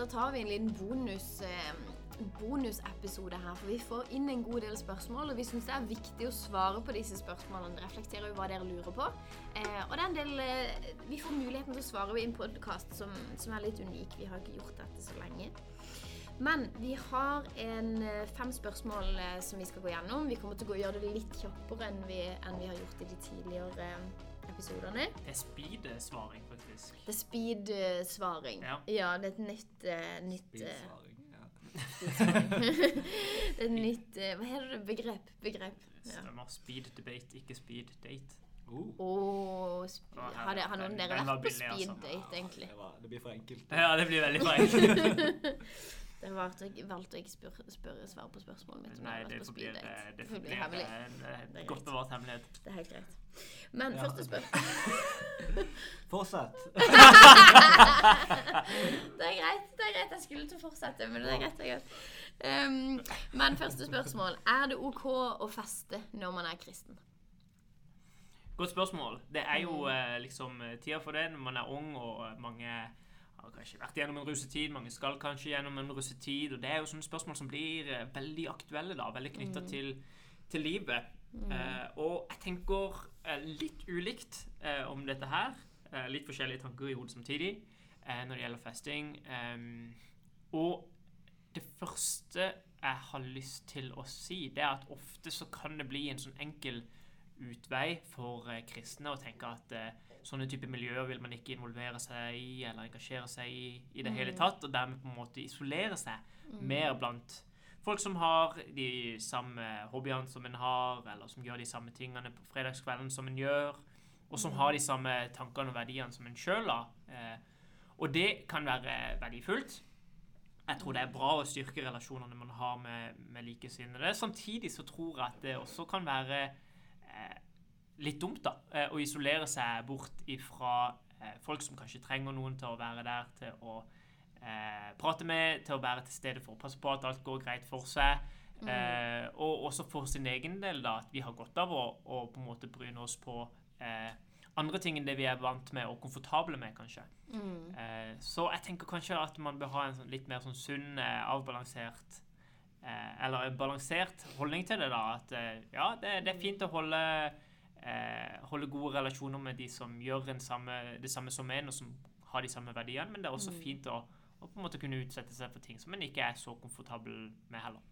Da tar vi en liten bonus, eh, bonusepisode her. For vi får inn en god del spørsmål, og vi syns det er viktig å svare på disse spørsmålene. Det reflekterer jo hva dere lurer på. Eh, og det er en del eh, Vi får muligheten til å svare i en podkast som, som er litt unik. Vi har ikke gjort dette så lenge. Men vi har en fem spørsmål som vi skal gå gjennom. Vi kommer til å gjøre det litt kjappere enn vi, enn vi har gjort i de tidligere episodene. Det er speed-svaring, faktisk. Det er speed-svaring. Ja. ja, det er et nytt, uh, nytt Speed-svaring, Ja. det er et nytt uh, Hva heter det? Begrep. Begrep. Ja. Stemmer. Speed debate, ikke speed date. Oh, Og har, det, har noen av dere vært på speed date, egentlig? det, var, det blir for enkelt. Ja, det blir veldig feil. Dere valgte, jeg, valgte å ikke spørre, spørre svar på spørsmålet mitt. Nei, det forblir, eh, det forblir hemmelig. en eh, Det er godt bevart hemmelighet. Det er helt greit. Men Ja, første spørsmål Fortsett. Det er greit. det er greit. Jeg skulle til å fortsette, men det er greit. det er greit. Um, men første spørsmål. Er det OK å feste når man er kristen? Godt spørsmål. Det er jo Mm. eh, liksom eh, tida for det når man er ung, og mange har kanskje vært gjennom en russetid, mange skal kanskje gjennom en russetid, og det er jo sånne spørsmål som blir eh, veldig aktuelle, da, veldig knytta Mm. til, til livet. Eh, og jeg tenker eh, litt ulikt eh, om dette her. Eh, litt forskjellige tanker i hodet samtidig eh, når det gjelder festing. Og det første jeg har lyst til å si, det er at ofte så kan det bli en sånn enkel utvei for kristne å tenke at sånne type miljøer vil man ikke involvere seg i eller engasjere seg i i det hele tatt, og dermed på en måte isolere seg mer blant folk som har de samme hobbyene som en har, eller som gjør de samme tingene på fredagskvelden som en gjør, og som har de samme tankene og verdiene som en sjøl har. Eh, og det kan være verdifullt. Jeg tror det er bra å styrke relasjonene man har med, med likesinnede. Samtidig så tror jeg at det også kan være litt dumt da, eh, å isolere seg bort ifra eh, folk som kanskje trenger noen til å være der, til å eh, prate med, til å være til stede for å passe på at alt går greit for seg. Eh, og også for sin egen del, da, at vi har godt av å, å på en måte bryne oss på eh, andre ting enn det vi er vant med og komfortable med, kanskje. Mm. Eh, så jeg tenker kanskje at man bør ha en sånn, litt mer sånn sunn, avbalansert eh, Eller en balansert holdning til det, da. At ja, det, det er fint å holde eh, holde gode relasjoner med de som gjør en samme, det samme som en, og som har de samme verdiene, men det er også fint å, å på en måte kunne utsette seg for ting som en ikke er så komfortabel med heller.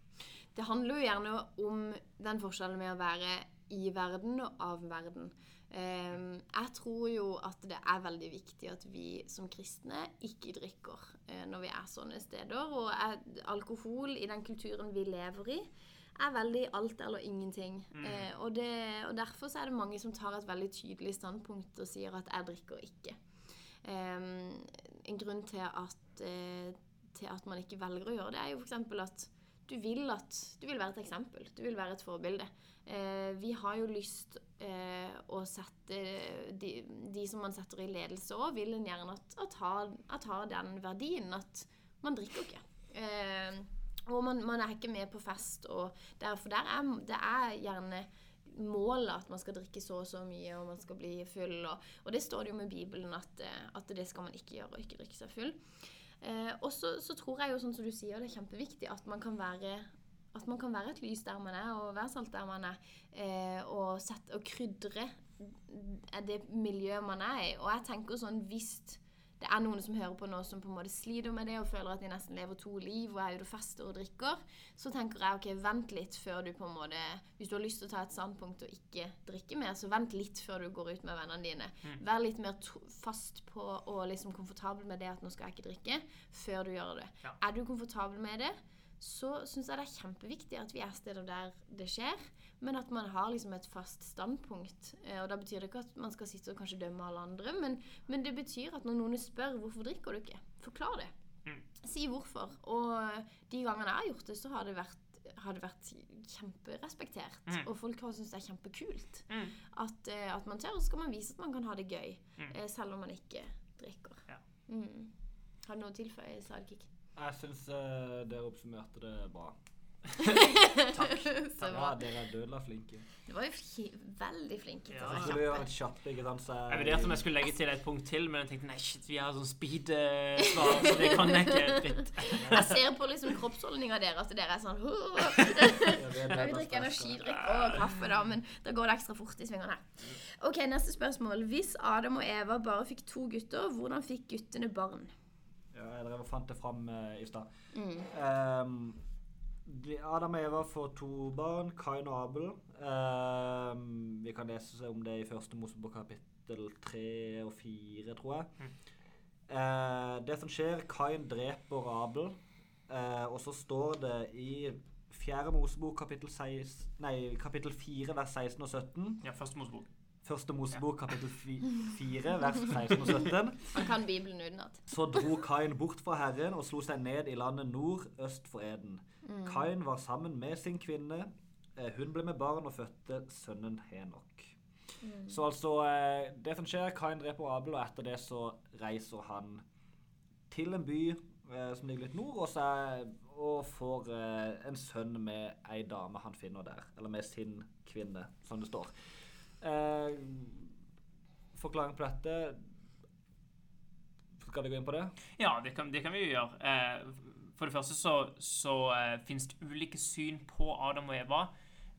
Det handler jo gjerne om den forskjellen med å være i verden og av verden. Ehm, jeg tror jo at det er veldig viktig at vi som kristne ikke drikker eh, når vi er sånne steder. Og er, alkohol i den kulturen vi lever i, er veldig alt eller ingenting. Eh, og, det, og derfor så er det mange som tar et veldig tydelig standpunkt og sier at 'jeg drikker ikke'. Eh, en grunn til at, eh, til at man ikke velger å gjøre det, er jo f.eks. at du vil, at, du vil være et eksempel. Du vil være et forbilde. Eh, vi har jo lyst eh, å sette de, de som man setter i ledelse òg, vil en gjerne at, at, ha, at ha den verdien at man drikker ikke. Eh, og man, man er ikke med på fest, og derfor der er, det er gjerne målet at man skal drikke så og så mye, og man skal bli full. Og, og det står det jo med Bibelen at, eh, at det skal man ikke gjøre, og ikke drikke seg full. Eh, og så, tror jeg jo, sånn som du sier, det er kjempeviktig at man kan være man kan være et lys der man er, og være salt der man er. Eh, og, sette, og krydre det miljøet man er i. Og jeg tenker sånn, hvis det er noen som hører på nå som på en måte sliter med det og føler at de nesten lever to liv og er ute og fester og drikker, så tenker jeg ok, vent litt før du på en måte Hvis du har lyst til å ta et standpunkt og ikke drikke mer, så vent litt før du går ut med vennene dine. Vær litt mer fast på og liksom komfortabel med det at nå skal jeg ikke drikke, før du gjør det. Ja. Er du komfortabel med det, så syns jeg det er kjempeviktig at vi er steder der det skjer, men at man har liksom et fast standpunkt. Eh, Og da betyr det ikke at man skal sitte og kanskje dømme alle andre, men, men det betyr at når noen spør hvorfor drikker du ikke, forklar det. Mm. Si hvorfor. Og de gangene jeg har gjort det, så har det vært, har det vært kjemperespektert. Mm. Og folk har syntes det er kjempekult. Mm. At, eh, at man tør, og så skal man vise at man kan ha det gøy, Mm. eh, selv om man ikke drikker. Ja. Mm. Har du noe å tilføye, Sidekick? Jeg syns dere oppsummerte det bra. Takk. Takk. Ja, dere er dødelig flinke. Du var jo fli veldig flinke. til Ja. å Jeg være skulle gjøre et kjapt, ikke sant, så Jeg vurderte om jeg skulle legge til et punkt til, men jeg tenkte nei, shit, vi har sånn speed-svar, så det kan jeg ikke. Dritt. Jeg ser på liksom kroppsholdninga deres at dere er sånn «Åh». Vi drikker energidrikk og kaffe, da, men da går det ekstra fort i svingene. Ok, Neste spørsmål. Hvis Adam og Eva bare fikk to gutter, hvordan fikk guttene barn? Ja, jeg drev og fant det fram eh, i stad. Mm. Um, Adam og Eva får to barn, Kain og Abel. Um, vi kan lese om det i første Mosebok kapittel tre og fire, tror jeg. Mm. Uh, det som skjer, Kain dreper Abel, uh, og så står det i fjerde Mosebok kapittel, 6, nei, kapittel 4 vers 16 og 17. Ja, første Mosebok. Første Mosebok kapittel 4 vers 16 og 17. Han kan Bibelen utenat. Så dro Kain bort fra Herren og slo seg ned i landet nord øst for Eden. Mm. Kain var sammen med sin kvinne. Eh, Hun ble med barn og fødte sønnen Henok. Mm. Så altså eh, Det som skjer, Kain dreper Abel, og etter det så reiser han til en by eh, som ligger litt nord, og, så, er- og får eh, en sønn med ei dame han finner der. Eller med sin kvinne, som det står. Eh, forklaring på dette Skal vi gå inn på det? Ja, det kan, det kan vi jo gjøre. Eh, for det første så, så eh, finnes det ulike syn på Adam og Eva.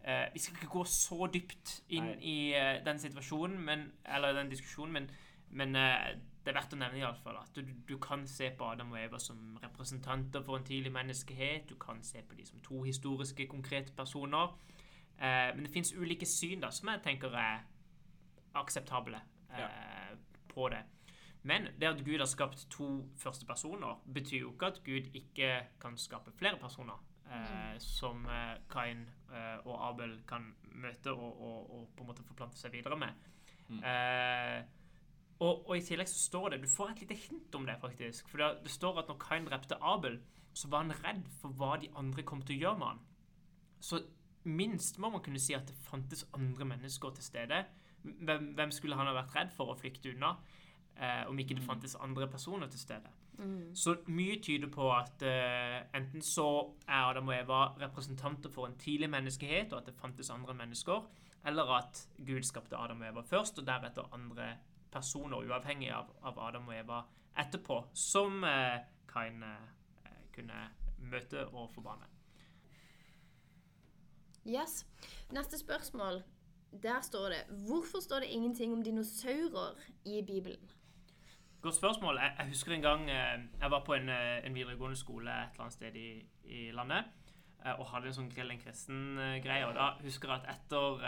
Eh, vi skal ikke gå så dypt inn Nei. i eh, den situasjonen, men, eller den diskusjonen, men, men eh, det er verdt å nevne i alle fall at du, du kan se på Adam og Eva som representanter for en tidlig menneskehet. Du kan se på dem som to historiske, konkrete personer. Eh, men det finnes ulike syn da, som jeg tenker er akseptable eh, på det. Men det at Gud har skapt to første personer, betyr jo ikke at Gud ikke kan skape flere personer. Eh, som eh, Kain eh, og Abel kan møte og, og, og på en måte forplante seg videre med. Mm. Eh, og, og i tillegg så står det Du får et lite hint om det, faktisk. For det, det står at når Kain drepte Abel, så var han redd for hva de andre kom til å gjøre med han. Så minst må man kunne si at det fantes andre mennesker til stede. Hvem, hvem skulle han ha vært redd for å flykte unna? eh, om ikke det fantes andre personer til stede. Mm. Så mye tyder på at eh, enten så er Adam og Eva representanter for en tidlig menneskehet, og at det fantes andre mennesker, eller at Gud skapte Adam og Eva først, og deretter andre personer, uavhengig av, av Adam og Eva etterpå, som eh, Kain eh, kunne møte og forbanne. Yes. Neste spørsmål. Der står det Hvorfor står det ingenting om dinosaurer i Bibelen? Godt spørsmål. Jeg, jeg husker en gang eh, jeg var på en, eh, en videregående skole et eller annet sted i, i landet. eh, Og hadde en sånn grill en kristen-greie. Og da husker jeg at etter,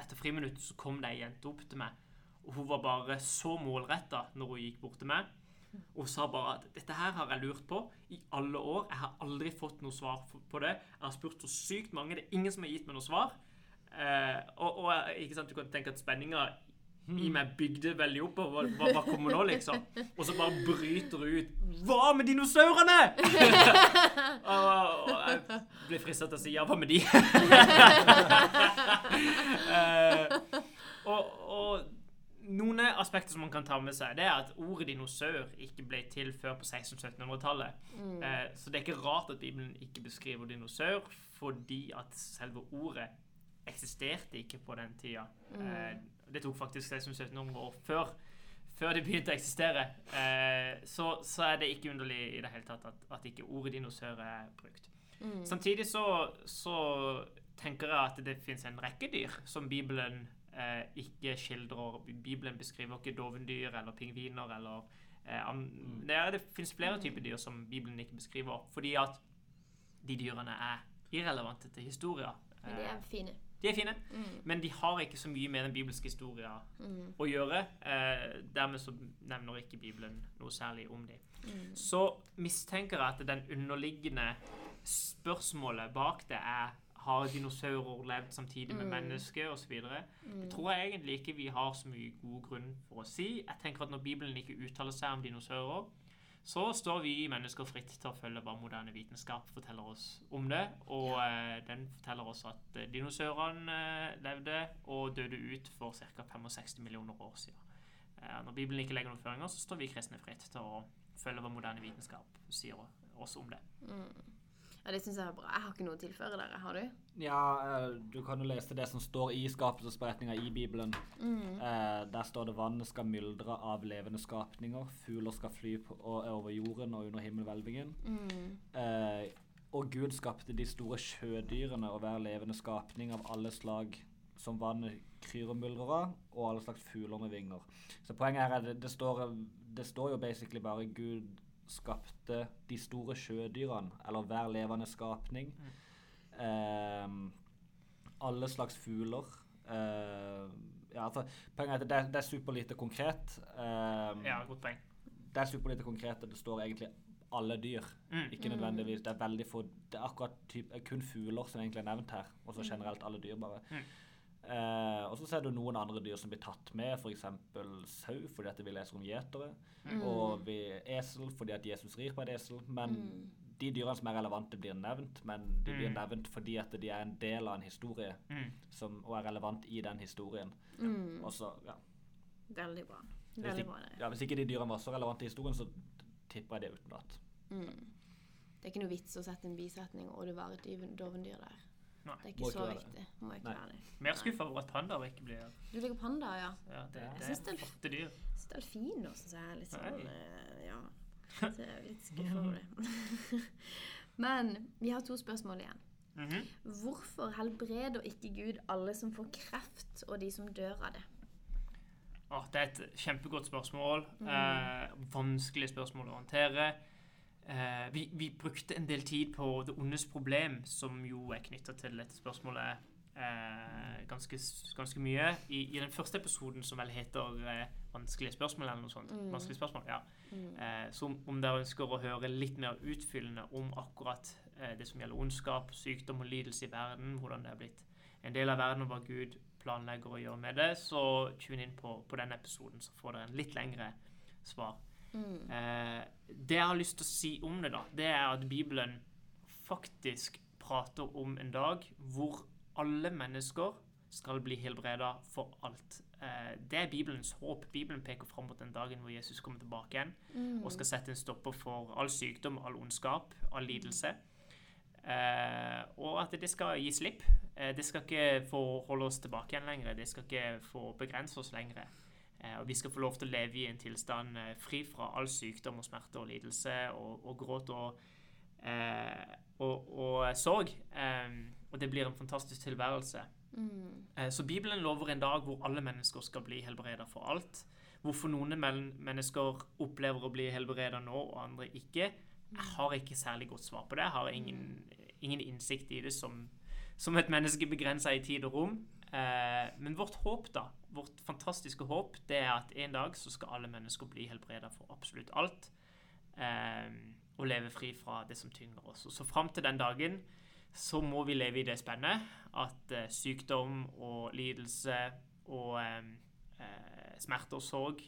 etter friminuttet så kom det ei jente opp til meg. Og hun var bare så målretta når hun gikk bort til meg. Og sa bare at dette her har jeg lurt på i alle år. Jeg har aldri fått noe svar på det. Jeg har spurt så sykt mange. Det er ingen som har gitt meg noe svar. Eh, og, og ikke sant, du kan tenke at spenninga i meg bygde veldig opp. Og hva, hva, kommer nå, liksom? Og så bare bryter det ut Hva med dinosaurene?! og, og jeg ble frista til å si ja, hva med de? Eh, og, og noen aspekter som man kan ta med seg, det er at ordet dinosaur ikke ble til før på 1600-1700-tallet. Eh, så det er ikke rart at Bibelen ikke beskriver dinosaur, fordi at selve ordet eksisterte ikke på den tida. Eh, det tok faktisk 1600-1700 år før, før det begynte å eksistere. Eh, så, så er det ikke underlig i det hele tatt at, at ikke ordet dinosaur er brukt. Mm. Samtidig så, så tenker jeg at det finnes en rekke dyr som Bibelen eh, ikke skildrer. Bibelen beskriver ikke dovendyr eller pingviner eller eh, mm. det, er, det finnes flere typer dyr som Bibelen ikke beskriver, fordi at de dyrene er irrelevante til historia. Men de er fine. de er fine, Mm. men de har ikke så mye med den bibelske historia Mm. å gjøre. Eh, dermed så nevner ikke Bibelen noe særlig om dem. Mm. Så mistenker jeg at den underliggende spørsmålet bak det er har dinosaurer levd samtidig med Mm. mennesker osv. Mm. Det tror jeg egentlig ikke vi har så mye god grunn for å si. Jeg tenker at Når Bibelen ikke uttaler seg om dinosaurer, så står vi mennesker fritt til å følge hva moderne vitenskap forteller oss om det. Og eh, den forteller oss at eh, dinosaurene eh, levde og døde ut for ca. 65 millioner år siden. Eh, når Bibelen ikke legger noen føringer, så står vi kristne fritt til å følge hva moderne vitenskap sier oss om det. Mm. Ja, det syns jeg er bra. Jeg har ikke noe å tilføre dere. Har du? Ja, eh, du kan jo lese det som står i skapelsesberetninga i Bibelen. Mm. der står det 'vannet skal myldre av levende skapninger', 'fugler skal fly over jorden og under himmelhvelvingen'. Eh, og Gud skapte de store sjødyrene og hver levende skapning av alle slag som vannet kryr og myldrer av, og alle slags fugler med vinger. Så poenget her er det, det, står, det står jo basically bare Gud skapte de store sjødyrene, eller hver levende skapning. Ehm, alle slags fugler. Eh, ja, altså, poenget er at det, det er superlite konkret. Eh, Ja, godt poeng. Det er superlite konkret, og det står egentlig alle dyr. Mm. Ikke nødvendigvis. Det er veldig få Det er akkurat typ, kun fugler som egentlig er nevnt her, og så generelt alle dyr, bare. Mm. Eh, og så ser du noen andre dyr som blir tatt med, f.eks. sau, fordi at vi leser om gjetere. Og vi, esel, fordi at Jesus rir på et esel. Men de dyrene som er relevante, blir nevnt. Men de blir Mm. nevnt fordi at de er en del av en historie Mm. som, og er relevant i den historien. Mm. Og så, ja. Veldig bra. Hvis Veldig bra. det. ja, hvis ikke de dyrene var så relevante i historien, så tipper jeg det utenat. Mm. Det er ikke noe vits å sette en bisetning 'og det var et dovendyr' der. Nei. Det er ikke så ikke viktig. Må ikke være det. Mer skuffa over at pandaer ikke blir Du liker panda, ja. Ja, det, Jeg det er det- flotte dyr. Delfiner syns jeg er litt sånn eh, Ja. Så jeg er litt skuffa over det. Men vi har to spørsmål igjen. Mhm. Hvorfor helbreder ikke Gud alle som får kreft, og de som dør av det? Åh, det er et kjempegodt spørsmål. Mm. Eh, vanskelig spørsmål å håndtere. Eh, vi, vi brukte en del tid på det ondes problem, som jo er knytta til dette spørsmålet eh, ganske, ganske mye. I, I den første episoden, som vel heter eh, 'Vanskelige spørsmål', eller noe sånt. Mm. Vanskelige spørsmål, ja. Mm. Eh, så om- dere ønsker å høre litt mer utfyllende om akkurat eh, det som gjelder ondskap, sykdom og lidelse i verden, hvordan det er blitt en del av verden, og hva Gud planlegger å gjøre med det, så tune inn på, på den episoden, så får dere en litt lengre svar. Mm. Eh, det jeg har lyst til å si om det, da, det er at Bibelen faktisk prater om en dag hvor alle mennesker skal bli helbreda for alt. Eh, det er Bibelens håp. Bibelen peker fram mot den dagen hvor Jesus kommer tilbake igjen Mm. og skal sette en stopper for all sykdom, all ondskap, all lidelse. Eh, og at det skal gi slipp. Eh, det skal ikke få holde oss tilbake igjen lenger. Det skal ikke få begrense oss lenger. Eh, og vi skal få lov til å leve i en tilstand eh, fri fra all sykdom og smerte og lidelse og, og gråt og, eh, og, og sorg. Og det blir en fantastisk tilværelse. Mm. Så Bibelen lover en dag hvor alle mennesker skal bli helbreda for alt. Hvorfor noen mennesker opplever å bli helbreda nå, og andre ikke, jeg har ikke særlig godt svar på det. Jeg har ingen, ingen innsikt i det som, som et menneske begrensa i tid og rom. Eh, men vårt håp, da, vårt fantastiske håp, det er at en dag så skal alle mennesker bli helbreda for absolutt alt. Eh, og leve fri fra det som tynger oss. Og så fram til den dagen så må vi leve i det spennet at eh, sykdom og lidelse og eh, eh, smerte og sorg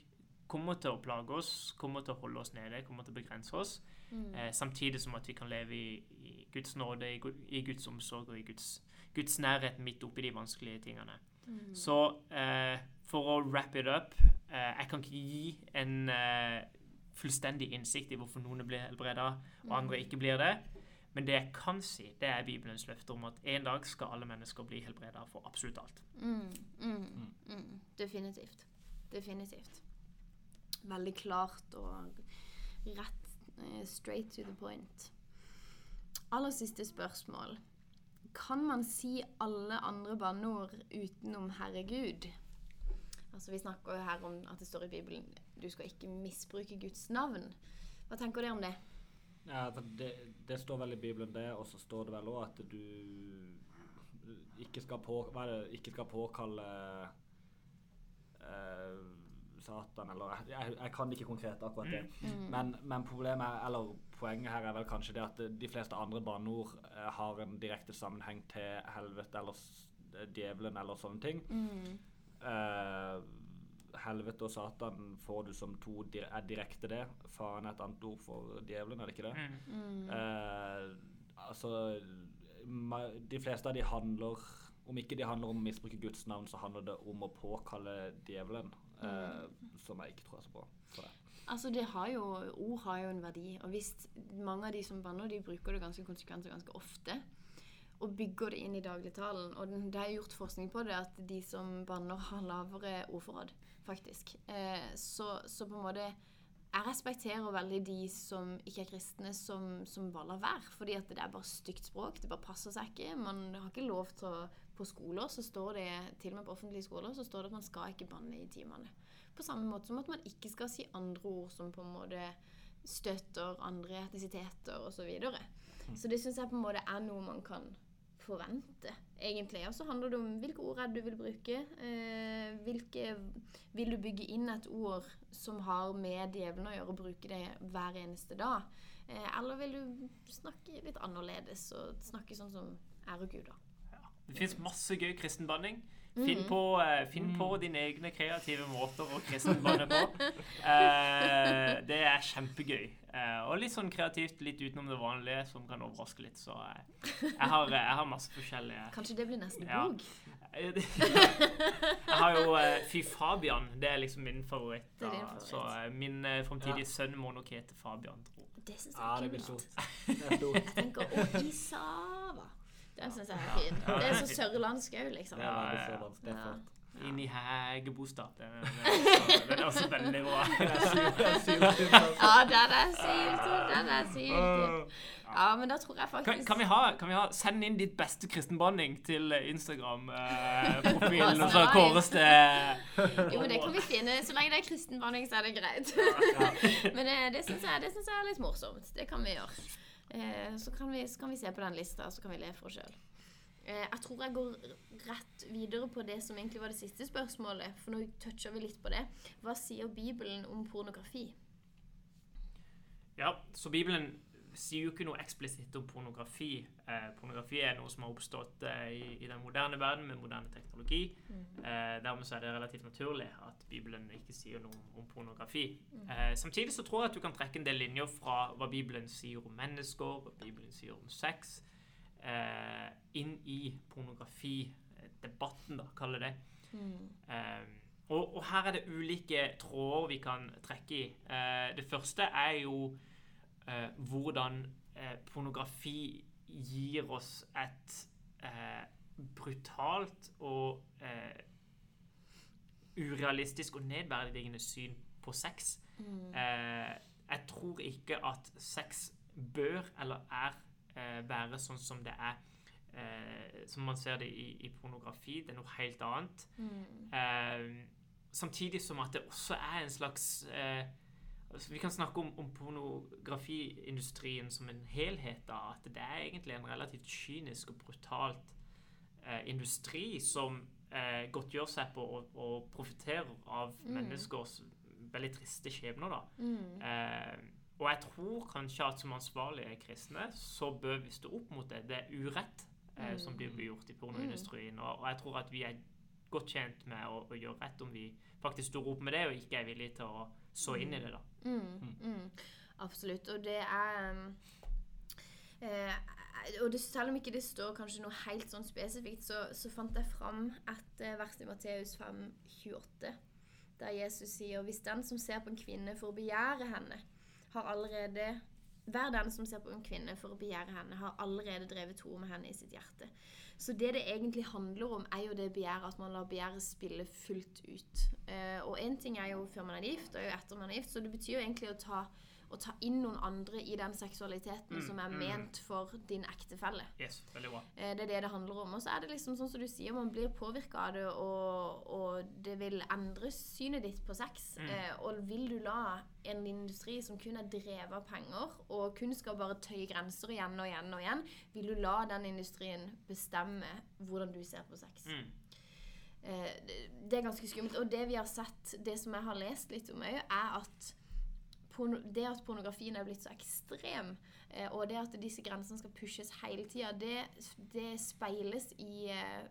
kommer til å plage oss, kommer til å holde oss nede, kommer til å begrense oss. Mm. Eh, samtidig som at vi kan leve i, i Guds nåde, i, i Guds omsorg og i Guds, Guds nærhet midt oppi de vanskelige tingene. Mm. Så eh, for å wrap it up eh, Jeg kan ikke gi en eh, fullstendig innsikt i hvorfor noen blir helbreda og andre ikke blir det. Men det jeg kan si, det er Bibelens løfte om at en dag skal alle mennesker bli helbreda for absolutt alt. Mm, mm, mm. Definitivt. Definitivt. Veldig klart og rett eh, straight to the point. Aller siste spørsmål. Kan man si alle andre banneord utenom Herregud? Altså Vi snakker jo her om at det står i Bibelen du skal ikke misbruke Guds navn. Hva tenker dere om det? Ja, det, det står vel i Bibelen det, og så står det vel òg at du ikke skal, på, ikke skal påkalle Satan, eller jeg, jeg, kan ikke konkret akkurat det. Mm. Men, men problemet er, eller poenget her er vel kanskje det at de fleste andre banneord eh, har en direkte sammenheng til helvete eller djevelen eller sånne ting. Mm. Uh, helvete og Satan får du som to er direkte det. Faen er et annet ord for djevelen, er det ikke det? Mm. Mm. Eh, altså ma- De fleste av de handler Om ikke de handler om å misbruke Guds navn, så handler det om å påkalle djevelen. Eh, Som jeg ikke tror er så bra for det. Altså, det har jo, Ord har jo en verdi. Og hvis mange av de som banner, de bruker det ganske konsekvent og ganske ofte, og bygger det inn i dagligtalen Og det er gjort forskning på det, at de som banner, har lavere ordforråd, faktisk. Eh, så, så på en måte Jeg respekterer veldig de som ikke er kristne, som, som bare lar være. Fordi at det er bare stygt språk. Det bare passer seg ikke. Man har ikke lov til å På skoler så står det, til og med på offentlige skoler, så står det at man skal ikke banne i timene. På samme måte som at man ikke skal si andre ord som på en måte støtter andre etnisiteter osv. Så, videre. så det syns jeg på en måte er noe man kan forvente, egentlig. Og så handler det om hvilke ord er det du vil bruke. Eh, hvilke Vil du bygge inn et ord som har med djevelen å gjøre, og bruke det hver eneste dag? Eh, eller vil du snakke litt annerledes og snakke sånn som ære Gud, da? Det fins masse gøy kristenbanning. Finn, på, eh, finn på dine egne kreative måter å kristenbanne på. Eh, det er kjempegøy. Eh, og litt sånn kreativt, litt utenom det vanlige, som kan overraske litt. Så eh, jeg, har, jeg har masse forskjellige Kanskje det blir nesten Ja. bok? Eh, Jeg har jo eh, Fy Fabian. Det er liksom min favoritt. Det er din da. favoritt. Så eh, min eh, framtidige Ja. sønn må nok hete Fabian, tror jeg. Det syns Ja, jeg det er blir kult. stort. Det er stort. Jeg tenker Og Isava. Den syns jeg er fin. Det er så sørlandsk òg, liksom. Ja, ja. Det er Ja. flott. Inn i Hægebostad. Den, Det er også- er også veldig bra. Ja, den er sylt. Den er sylt. Ja, men da tror jeg faktisk kan, vi ha, kan vi ha Send inn ditt beste kristenbanning til eh, Instagram-profilen, og så kåres det Jo, men det kan vi finne. Så lenge det er kristenbanning, så er det greit. Men det, det syns jeg, jeg er litt morsomt. Det kan vi gjøre. Eh, så, kan vi, så kan vi se på den lista, og så kan vi le for oss sjøl. Eh, jeg tror jeg går rett videre på det som egentlig var det siste spørsmålet. For nå toucher vi litt på det. Hva sier Bibelen om pornografi? Ja, så Bibelen sier jo ikke noe eksplisitt om pornografi. Eh, pornografi er noe som har oppstått eh, i, i den moderne verden med moderne teknologi. Eh, dermed så er det relativt naturlig at Bibelen ikke sier noe om, om pornografi. Eh, samtidig så tror jeg at du kan trekke en del linjer fra hva Bibelen sier om mennesker, hva Bibelen sier om sex, eh, inn i pornografidebatten, da, kaller det. Eh, og, og her er det ulike tråder vi kan trekke i. Eh, det første er jo hvordan eh, pornografi gir oss et eh, brutalt og eh, urealistisk og nedverdigende syn på sex. Eh, jeg tror ikke at sex bør eller er eh, være sånn som det er eh, Som man ser det i, i pornografi. Det er noe helt annet. Eh, samtidig som at det også er en slags eh, altså Vi kan snakke om, om pornografiindustrien som en helhet. da, At det er egentlig en relativt kynisk og brutalt eh, industri som eh, godtgjør seg på å, og profitterer av menneskers veldig triste skjebner. da. Eh, og jeg tror kanskje at som ansvarlige kristne så bør vi stå opp mot det. Det er urett eh, som blir gjort i pornoindustrien. Og, og jeg tror at vi er godt tjent med å, å gjøre rett om vi faktisk står opp med det og ikke er villige til å så inn i det. da. Mm, mm, absolutt. Og det er um, eh, og det, Selv om ikke det står kanskje noe helt sånn spesifikt, så, så fant jeg fram et eh, vers i Matteus 5, 28, der Jesus sier hvis den som ser på en kvinne for å begjære henne, har allerede hver den som ser på en kvinne for å begjære henne, har allerede drevet to med henne i sitt hjerte. Så det det egentlig handler om, er jo det begjæret, at man lar begjæret spille fullt ut. Eh, og én ting er jo før man er gift, og jo etter man er gift, så det betyr jo egentlig å ta, å ta inn noen andre i den seksualiteten Mm, som er mm. ment for din ektefelle. Yes, veldig bra. Eh, Det er det det handler om. Og så er det liksom sånn som du sier, man blir påvirka av det, og, og det vil endre synet ditt på sex. Mm. Eh, og vil du la en industri som kun er drevet av penger, og kun skal bare tøye grenser igjen og igjen og igjen, vil du la den industrien bestemme hvordan du ser på sex? Mm. Eh, det- er ganske skummelt. Og det vi har sett, det som jeg har lest litt om òg, er at det at pornografien er blitt så ekstrem, eh, og det at disse grensene skal pushes hele tida, det, det speiles i eh,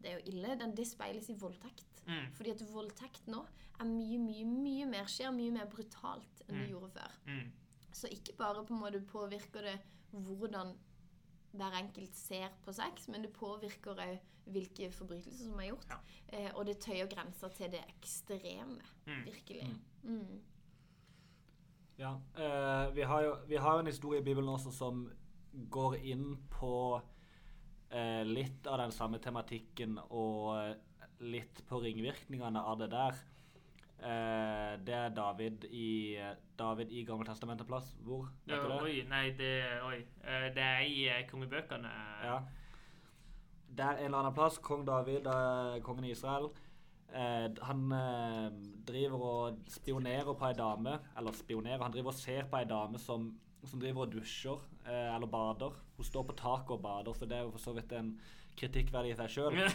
Det er jo ille. Den, det speiles i voldtekt. Mm. Fordi at voldtekt nå er mye, mye, mye mer skjer mye mer brutalt enn det Mm. gjorde før. Mm. Så ikke bare på en måte påvirker det hvordan hver enkelt ser på sex, men det påvirker òg hvilke forbrytelser som er gjort. Ja. Eh, og det tøyer grenser til det ekstreme, Mm. virkelig. Mm. Ja. eh, vi, har jo, vi har jo en historie i Bibelen også som går inn på eh, litt av den samme tematikken og eh, litt på ringvirkningene av det der. Eh, det er David i, David i Gammeltestamentet-plass. Hvor? Vet du det? oi, nei, det Oi. Det er i kongebøkene. Ja. Det er en eller annen plass. Kong David, kongen i Israel. Eh, han eh, driver og spionerer på ei dame. Eller spionerer, han driver og ser på ei dame som, som driver og dusjer eh, eller bader. Hun står på taket og bader, så det er jo for så vidt en kritikkverdig i seg sjøl. Men,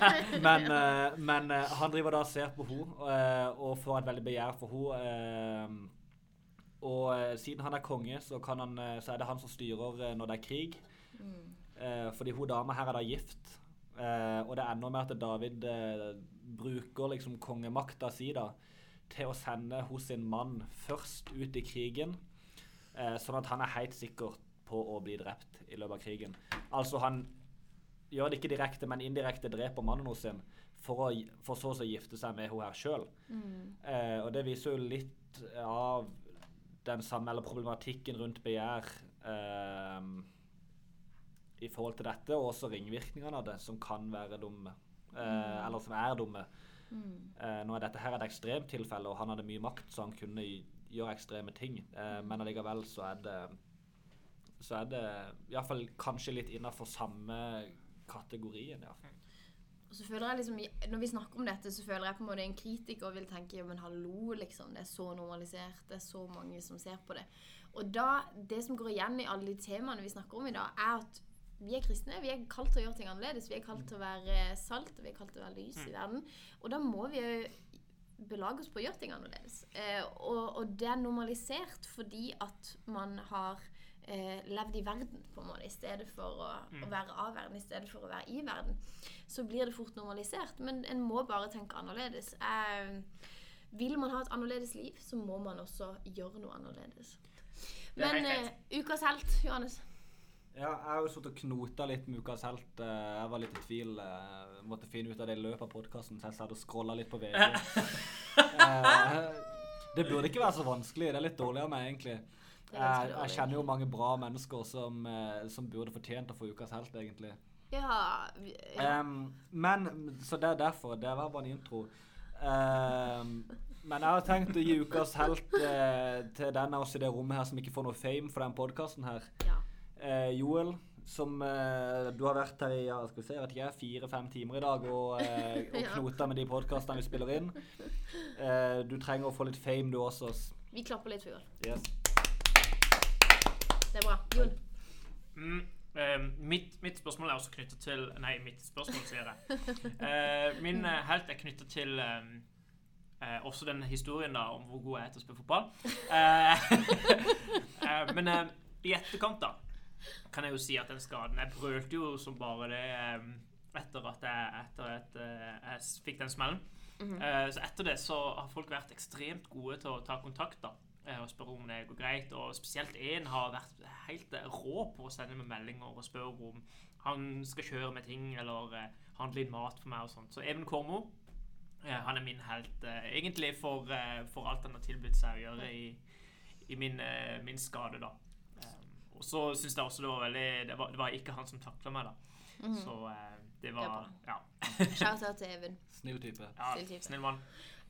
men, eh, men eh, han driver da og ser på henne eh, og får et veldig begjær for henne. og eh, siden han er konge, så, kan han, så er det han som styrer eh, når det er krig. Eh, fordi hun dama her er da gift. Eh, og det ender med at David eh, bruker liksom kongemakta si da til å sende hos sin mann først ut i krigen. Eh, sånn at han er helt sikker på å bli drept i løpet av krigen. Altså han gjør det ikke direkte, men indirekte dreper mannen hos sin for, å, for så å gifte seg med henne her sjøl. Eh, og det viser jo litt av den samme, eller problematikken rundt begjær eh, i forhold til dette, og også ringvirkningene av det, som kan være dumme. Eh, Eller som er dumme. Eh, nå er dette her et ekstremt tilfelle, og han hadde mye makt, så han kunne gjøre ekstreme ting. Eh, men allikevel så er det så er det iallfall kanskje litt innafor samme kategorien. Ja. Og så føler jeg liksom, Når vi snakker om dette, så føler jeg på en måte en kritiker vil tenke men hallo, liksom. Det er så normalisert. Det er så mange som ser på det. Og da, det som går igjen i alle de temaene vi snakker om i dag, er at vi er kristne. Vi er kalt til å gjøre ting annerledes. Vi er kalt til å være salt, og vi er kalt til å være lys i verden. Og da må vi jo belage oss på å gjøre ting annerledes. Eh, og, og det er normalisert fordi at man har eh, levd i verden, på en måte, i stedet for å, å være av verden, i stedet for å være i verden. Så blir det fort normalisert. Men en må bare tenke annerledes. Eh, vil man ha et annerledes liv, så må man også gjøre noe annerledes. Er Men eh, ukas helt, Johannes. Ja, jeg har jo sittet og knota litt med Ukas helt. Eh, Jeg var litt i tvil. Jeg Måtte finne ut av det i løpet av podkasten, så jeg satt og scrolla litt på VG. Eh, Det burde ikke være så vanskelig. Det er litt dårlig av meg, egentlig. Jeg, jeg kjenner jo mange bra mennesker som, eh, som burde fortjent å få Ukas helt, egentlig. Ja, ja. Um, men, Så det er derfor. Det var bare en intro. Um, men jeg har tenkt å gi Ukas helt uh, til den av oss i det rommet her som ikke får noe fame for den podkasten her. ja. Eh, Joel, som eh, du har vært her i ja, skal vi se, vet ikke jeg, fire-fem timer i dag og, eh, og knota med de podkastene vi spiller inn. Eh, du trenger å få litt fame, du også. Vi klapper litt for Joel. Yes. Det er bra. Jon. Mm, eh, mitt, mitt spørsmål er også knyttet til Nei, mitt spørsmål, sier jeg. Eh, min eh, helt er knyttet til eh, også den historien da om hvor god jeg er til å spille fotball. Eh, eh, men i etterkant, da, kan jeg jo si at den skaden Jeg brølte jo som bare det etter at jeg, etter at, eh, jeg fikk den smellen. Eh, så etter det så har folk vært ekstremt gode til å ta kontakt da, eh, og spørre om det går greit. Og spesielt én har vært helt rå på å sende meg meldinger og spørre om han skal kjøre med ting eller handle inn mat for meg og sånt. Så Even Kormo, han er min helt egentlig for, for alt han har tilbudt seg å gjøre i, i min, min skade, da. Og så syns jeg også det var veldig det var, det var ikke han som takla meg, da. Så eh, det var det Ja. Shout-out til Even. Snill type. ja Snill type. snill mann.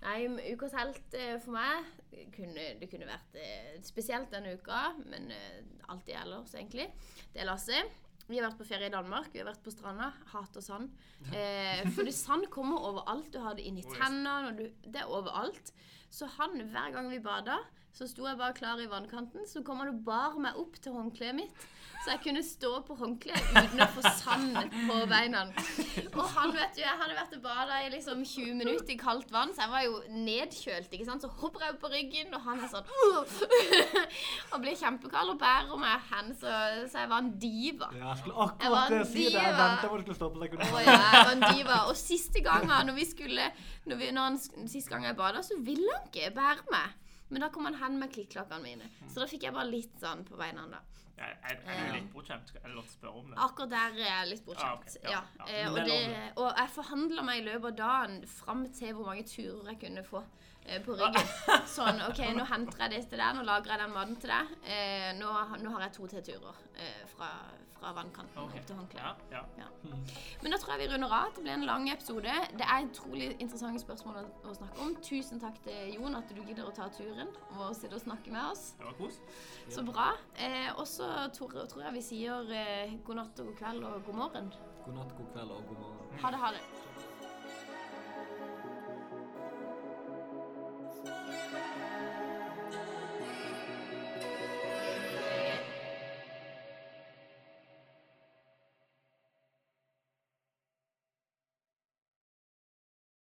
Nei, ukas helt eh, for meg kunne, Det kunne vært eh, spesielt denne uka, men eh, alltid ellers, egentlig. Det er Lasse. Vi har vært på ferie i Danmark. Vi har vært på stranda. Hater sand. Eh, fordi sand kommer overalt. Du har det inni tennene. og du- Det er overalt. Så han, hver gang vi bada, så sto jeg bare klar i vannkanten. Så kom han og bar meg opp til håndkleet mitt. Så jeg kunne stå på håndkleet uten å få sand på beina. Og han, vet du, jeg hadde vært og bada i liksom 20 minutter i kaldt vann, så jeg var jo nedkjølt. ikke sant? Så hopper jeg opp på ryggen, og han er sånn Og blir kjempekald og bærer meg hen, så, så jeg var en diva. Ja, jeg skulle akkurat jeg si det. Jeg venta på du skulle stoppe deg. Å ja, jeg var en diva. Og siste gangen når vi skulle når vi, når han, Siste gang jeg bada, så ville han ikke bære med. Men da kom han hen med klikklokkene mine. Så da fikk jeg bare litt sånn på beina. da. Er, er, er du litt bortskjemt? Er det lov å spørre om det? Akkurat der er jeg litt bortskjemt. Ah, okay. ja. Ja, ja. Eh, og, det og jeg forhandla meg i løpet av dagen fram til hvor mange turer jeg kunne få. eh, på ryggen. Sånn OK, nå henter jeg det til deg, nå lager jeg den maten til deg. Eh, nå, nå har jeg to T-turer eh, fra, fra vannkanten okay. opp til håndkleet. Ja, ja. ja. Men da tror jeg vi runder av. Det ble en lang episode. Det er utrolig interessante spørsmål å snakke om. Tusen takk til Jon at du gidder å ta turen og sitte og snakke med oss. Det var kos. Så bra. Eh, og så tror jeg vi sier eh, god natt og god kveld og god morgen. God natt, god kveld og god morgen. Ha det, ha det.